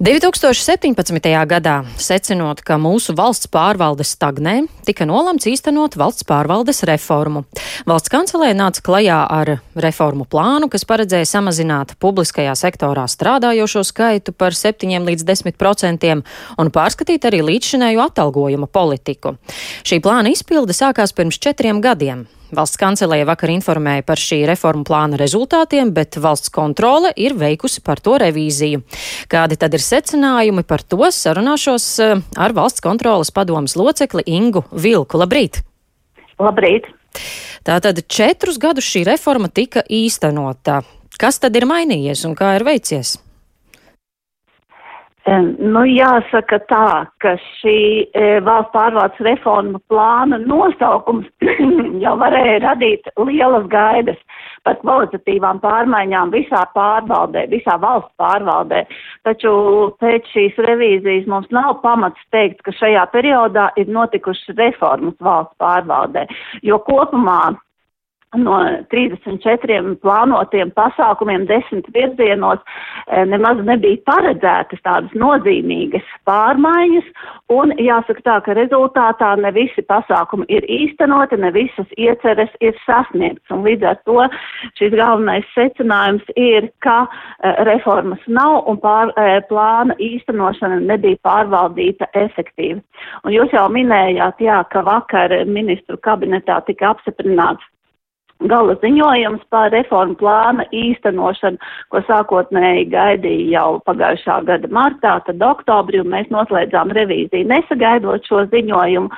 2017. gadā, secinot, ka mūsu valsts pārvalde stagnē, tika nolemts īstenot valsts pārvaldes reformu. Valsts kancelē nāca klajā ar reformu plānu, kas paredzēja samazināt publiskajā sektorā strādājošo skaitu par 7 līdz 10 procentiem un pārskatīt arī līdzšinēju atalgojuma politiku. Šī plāna izpilde sākās pirms četriem gadiem. Valsts kancelēja vakar informēja par šī reformu plāna rezultātiem, bet valsts kontrole ir veikusi par to revīziju. Kādi tad ir secinājumi par to sarunāšos eh, ar valsts kontrolas padomas locekli Ingu Vilku. Labrīt! Labrīt! Tātad četrus gadus šī reforma tika īstenota. Kas tad ir mainījies un kā ir veicies? Nu, jāsaka tā, ka šī e, valsts pārvaldes reforma plāna nosaukums jau varēja radīt lielas gaidas par kvalitatīvām pārmaiņām visā pārvaldē, visā valsts pārvaldē. Taču pēc šīs revīzijas mums nav pamats teikt, ka šajā periodā ir notikušas reformas valsts pārvaldē, jo kopumā no 34 plānotiem pasākumiem desmit virzienos e, nemaz nebija paredzētas tādas nozīmīgas pārmaiņas, un jāsaka tā, ka rezultātā ne visi pasākumi ir īstenoti, ne visas ieceres ir sasniegts, un līdz ar to šis galvenais secinājums ir, ka e, reformas nav un pār, e, plāna īstenošana nebija pārvaldīta efektīvi. Un jūs jau minējāt, jā, ka vakar ministru kabinetā tika apstiprināts gala ziņojums par reformu plāna īstenošanu, ko sākotnēji gaidīja jau pagājušā gada martā, tad oktobrī, un mēs noslēdzām revīziju nesagaidot šo ziņojumu,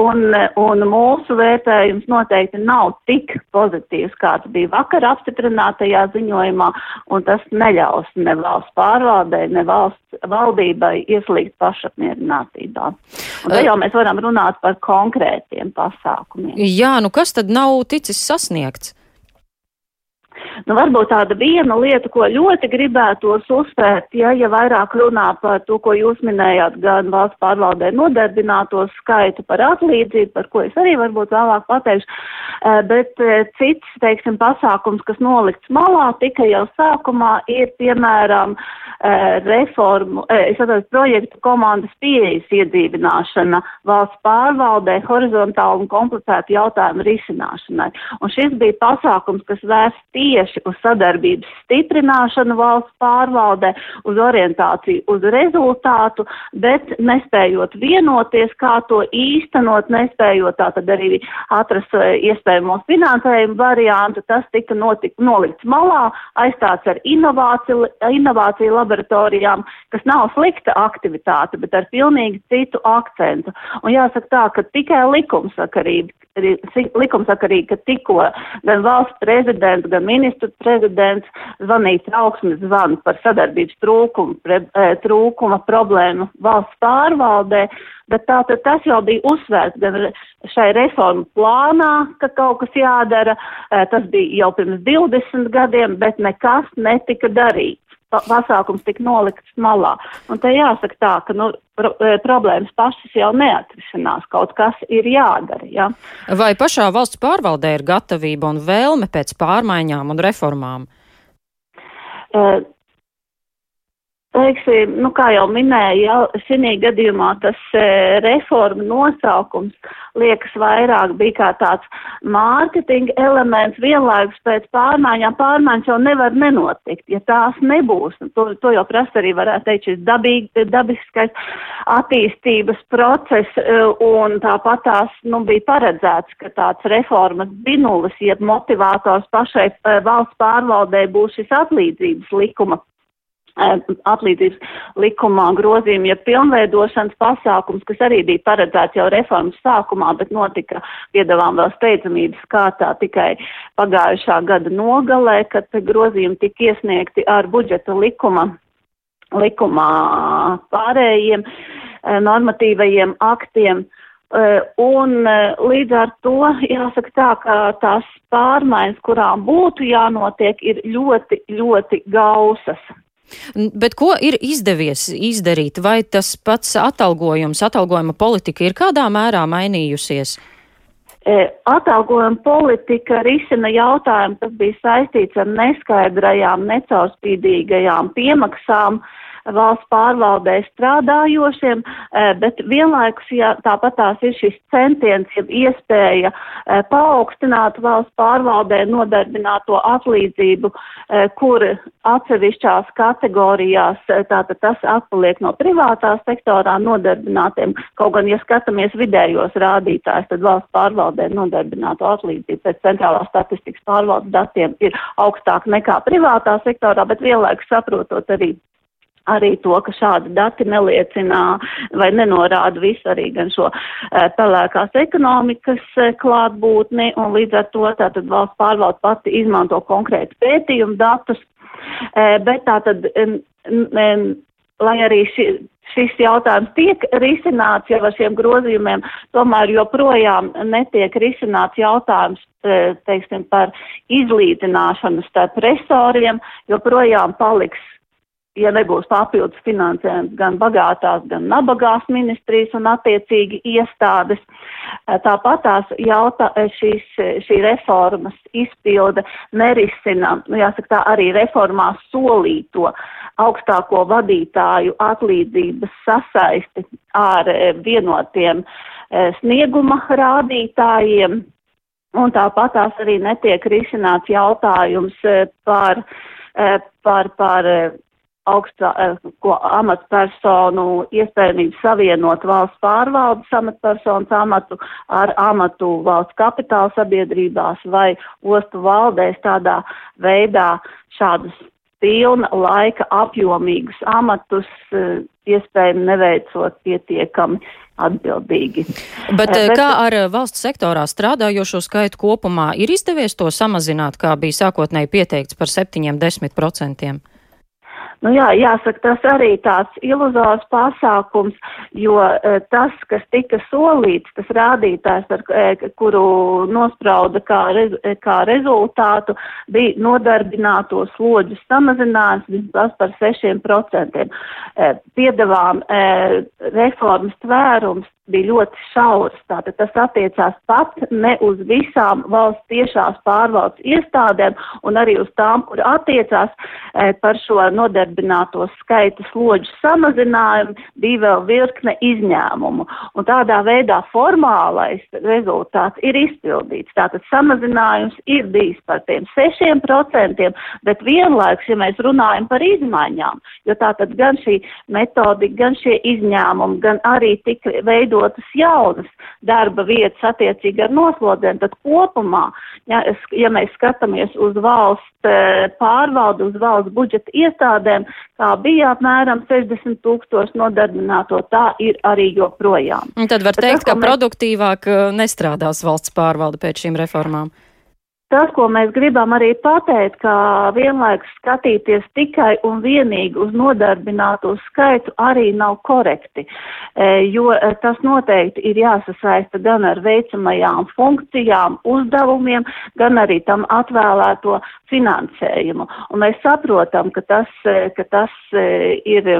un, un mūsu vērtējums noteikti nav tik pozitīvs, kāds bija vakar apstiprinātajā ziņojumā, un tas neļaus ne valsts pārvaldē, ne valsts valdībai ieslīgt pašapmierinātībā. Un te jau mēs varam runāt par konkrētiem pasākumiem. Jā, nu kas tad nav ticis sasniegts? Act. Nu, varbūt tāda viena lieta, ko ļoti gribētos uzsvērt, ja, ja vairāk runā par to, ko jūs minējāt, gan valsts pārvaldē nodarbināto skaitu par atlīdzību, par ko es arī varbūt vēlāk pateikšu, eh, bet eh, cits, teiksim, pasākums, kas nolikts malā tikai jau sākumā, ir, piemēram, eh, reformu, es atceros, projektu komandas pieejas iedzīvināšana valsts pārvaldē horizontālu un komplicētu jautājumu risināšanai. Un šis bija pasākums, kas vērst tieši uz sadarbības stiprināšanu valsts pārvaldē, uz orientāciju uz rezultātu, bet nespējot vienoties, kā to īstenot, nespējot tātad arī atrast eh, iespējamo finansējumu variantu, tas tika notik, nolikts malā, aizstāts ar inovāciju, inovāciju laboratorijām, kas nav slikta aktivitāte, bet ar pilnīgi citu akcentu. Un jāsaka tā, ka tikai likumsakarība, likumsakarīgi, ka tikko gan valsts prezidents, gan ministru prezidents zvanīja trauksmes zvanu par sadarbības trūkumu, pre, e, trūkuma problēmu valsts pārvaldē, bet tātad tas jau bija uzsvērts gan šai reformu plānā, ka kaut kas jādara, e, tas bija jau pirms 20 gadiem, bet nekas netika darīts pasākums tika nolikts malā. Un te jāsaka tā, ka nu, pro, e, problēmas pašas jau neatrisinās, kaut kas ir jādara. Ja? Vai pašā valsts pārvaldē ir gatavība un vēlme pēc pārmaiņām un reformām? Uh, Teiksim, nu, kā jau minēju, ja, šī gadījumā tas e, reforma nosaukums liekas vairāk bija kā tāds mārketinga elements, vienlaikus pēc pārmaiņām. Pārmaiņas jau nevar nenotikt, ja tās nebūs. To, to jau prasa arī, varētu teikt, šis dabīgi, dabiskais attīstības process, e, un tāpat tās, nu, bija paredzēts, ka tāds reformas binulis, jeb motivators pašai e, valsts pārvaldē būs šis atlīdzības likuma atlīdzības likumā grozījumi, ja pilnveidošanas pasākums, kas arī bija paredzēts jau reformas sākumā, bet notika piedāvām vēl steidzamības kārtā tikai pagājušā gada nogalē, kad grozījumi tika iesniegti ar budžeta likuma, likumā pārējiem normatīvajiem aktiem. Un līdz ar to jāsaka tā, ka tās pārmaiņas, kurām būtu jānotiek, ir ļoti, ļoti gausas. Bet ko ir izdevies izdarīt? Vai tas pats atalgojums, atalgojuma politika ir kādā mērā mainījusies? E, atalgojuma politika risina jautājumu, kas bija saistīts ar neskaidrajām, necaurspīdīgajām piemaksām, valsts pārvaldē strādājošiem, bet vienlaikus, ja tāpat tās ir šis centiens, ja iespēja paaugstināt valsts pārvaldē nodarbināto atlīdzību, kur atsevišķās kategorijās tātad tas atpaliek no privātā sektorā nodarbinātiem. Kaut gan, ja skatāmies vidējos rādītājus, tad valsts pārvaldē nodarbināto atlīdzību pēc centrālās statistikas pārvaldes datiem ir augstāk nekā privātā sektorā, bet vienlaikus saprotot arī arī to, ka šādi dati neliecina vai nenorāda visu arī gan šo e, pelēkās ekonomikas e, klātbūtni, un līdz ar to tātad valsts pārvalde pati izmanto konkrētu pētījumu datus, e, bet tātad, lai arī ši, šis jautājums tiek risināts jau ar šiem grozījumiem, tomēr joprojām netiek risināts jautājums teiksim, par izlīdzināšanu starp resoriem, joprojām paliks, ja nebūs papildus finansējums, gan bagātās, gan nabagās ministrijas un attiecīgi iestādes. Tāpat tās jautā, šīs, šī reformas izpilde nerisina, nu, jāsaka tā, arī reformā solīto augstāko vadītāju atlīdzības sasaisti ar vienotiem snieguma rādītājiem Un tāpat tās arī netiek risināts jautājums eh, par, eh, par, par eh, augstā, ko amatpersonu iespējamību savienot valsts pārvaldes amatpersonas amatu ar amatu valsts kapitāla sabiedrībās vai ostu valdēs tādā veidā šādus pilna laika apjomīgus amatus, iespējami neveicot pietiekami atbildīgi. Bet, eh, Bet kā ar eh, valsts sektorā strādājošo skaitu kopumā ir izdevies to samazināt, kā bija sākotnēji pieteikts par 7-10%? Nu jā, jāsaka, tas arī tāds iluzors pasākums, jo e, tas, kas tika solīts, tas rādītājs, ar e, kuru nosprauda kā, rez, e, kā rezultātu, bija nodarbināto slodžu samazinājums vismaz par 6%. E, piedevām e, reformas tvērums bija ļoti šaurs. Tātad tas attiecās pat ne uz visām valsts tiešās pārvaldes iestādēm un arī uz tām, kur attiecās par šo nodarbināto skaitu slodžu samazinājumu, bija vēl virkne izņēmumu. Un tādā veidā formālais rezultāts ir izpildīts. Tātad samazinājums ir bijis par tiem 6%, bet vienlaiks, ja mēs runājam par izmaiņām, jo tātad gan šī metodika, gan šie izņēmumi, gan arī tika veidot veidotas jaunas darba vietas attiecīgi ar noslodēm, tad kopumā, ja, ja mēs skatāmies uz valsts e, pārvaldu, uz valsts budžeta iestādēm, kā bija apmēram 60 tūkstoši nodarbināto, tā ir arī joprojām. Un tad var Bet teikt, tas, ka mēs... produktīvāk e, nestrādās valsts pārvalde pēc šīm reformām. Tas, ko mēs gribam arī pateikt, ka vienlaikus skatīties tikai un vienīgi uz nodarbināto skaitu arī nav korekti, e, jo e, tas noteikti ir jāsasaista gan ar veicamajām funkcijām, uzdevumiem, gan arī tam atvēlēto finansējumu. Un mēs saprotam, ka tas, e, ka tas ir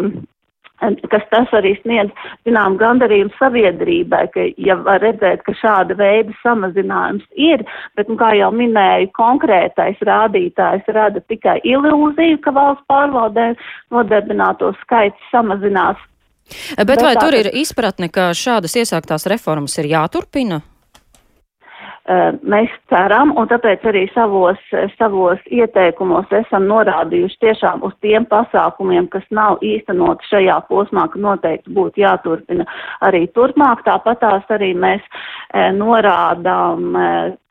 kas tas arī sniedz, zinām, gandarījumu sabiedrībai, ka, ja var redzēt, ka šāda veida samazinājums ir, bet, nu, kā jau minēju, konkrētais rādītājs rada tikai ilūziju, ka valsts pārvaldē nodarbināto skaits samazinās. Bet, bet vai tā, tur ir izpratne, ka šādas iesāktās reformas ir jāturpina? Eh, mēs ceram, un tāpēc arī savos, savos ieteikumos esam norādījuši tiešām uz tiem pasākumiem, kas nav īstenot šajā posmā, ka noteikti būtu jāturpina arī turpmāk. Tāpat tās arī mēs e, norādām, e,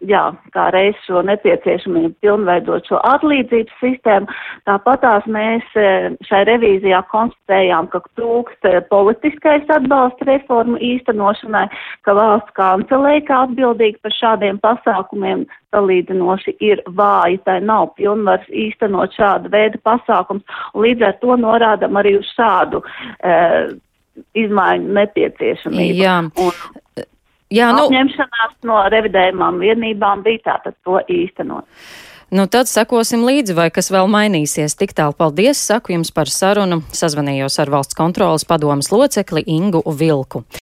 jā, kā reiz šo nepieciešamību pilnveidot šo atlīdzības sistēmu. Tāpat tās mēs e, šai revīzijā konstatējām, ka trūkst politiskais atbalsts reformu īstenošanai, ka valsts kancelēja kā atbildīgi par šādiem pasākumiem salīdzinoši ir vāji, tai nav pilnvars īstenot šādu veidu pasākums, un līdz ar to norādam arī uz šādu e, izmaiņu nepieciešamību. Jā. Un, Jā, nu, apņemšanās no revidējumām vienībām bija tātad to īstenot. Nu, tad sekosim līdzi, vai kas vēl mainīsies. Tik tālu paldies, saku jums par sarunu. Sazvanījos ar valsts kontrolas padomas locekli Ingu Vilku.